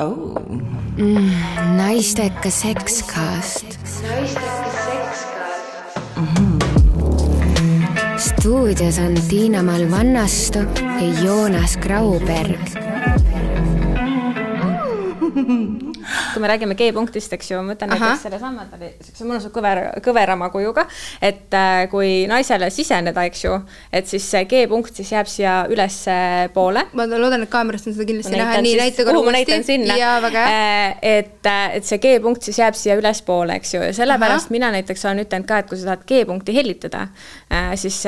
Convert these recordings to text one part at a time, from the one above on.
oh.. naistekas sekskast Mm -hmm. stuudios on Tiina-Mall Vannastu ja Joonas Grauberg kui me räägime G-punktist, eks ju, ma võtan näiteks sellesama, ta oli siukse mõnusa kõver, kõverama kujuga, et äh, kui naisele siseneda, eks ju, et siis see G-punkt siis jääb siia ülespoole. ma loodan, et kaamerast on seda kindlasti näha, nii näita korra uuesti. ma näitan sinna. et, et see G-punkt siis jääb siia ülespoole, eks ju, ja sellepärast Aha. mina näiteks olen ütelnud ka, et kui sa tahad G-punkti hellitada, siis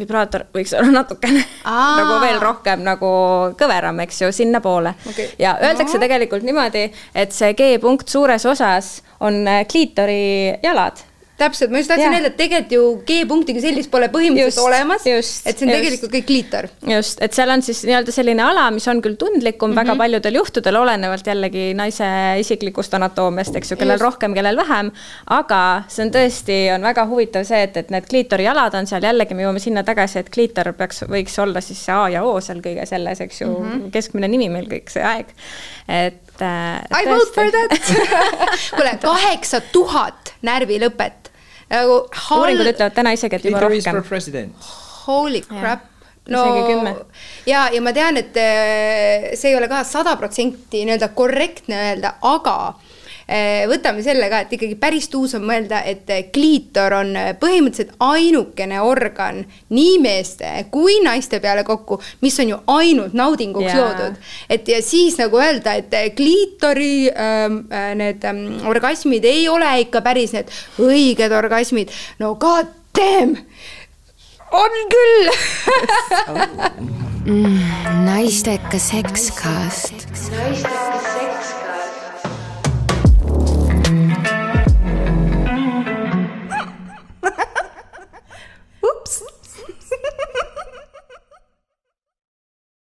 vibraator võiks olla natukene nagu veel rohkem nagu kõveram, eks ju, sinnapoole. Okay.. ja öeldakse no. tegelikult niimoodi, et see G-punkt suures osas on kliitori jalad täpselt, ma just tahtsin öelda, et tegelikult ju G-punkti kui sellist pole põhimõtteliselt just, olemas, et see on just, tegelikult kõik kliitor. just, et seal on siis nii-öelda selline ala, mis on küll tundlikum mm -hmm. väga mhm. paljudel juhtudel, olenevalt jällegi naise isiklikust anatoomiast, eks ju, kellel just. rohkem, kellel vähem. aga see on tõesti, on väga huvitav see, et, et need kliitori jalad on seal, jällegi me jõuame sinna tagasi, et kliitor peaks, võiks olla siis see A ja O seal kõige selles, eks ju mm, -hmm. keskmine nimi meil kõik see aeg. et I vote for that kuule, kaheksa tuhat närvilõpet nagu hal... uuringud ütlevad täna isegi, et juba rohkem. Holy crap. No ja, ja ma tean, et äh, see ei ole ka sada protsenti nii-öelda korrektne öelda, aga Eh, võtame selle ka, et ikkagi päris tuus on mõelda, et kliitor on põhimõtteliselt ainukene organ nii meeste kui naiste peale kokku, mis on ju ainult naudinguks yeah. loodud. et ja siis nagu öelda, et kliitori ähm, äh, need ähm, orgasmid ei ole ikka päris need õiged orgasmid, no god damn on küll mm, naistekas sekskast. naistekas sekskast.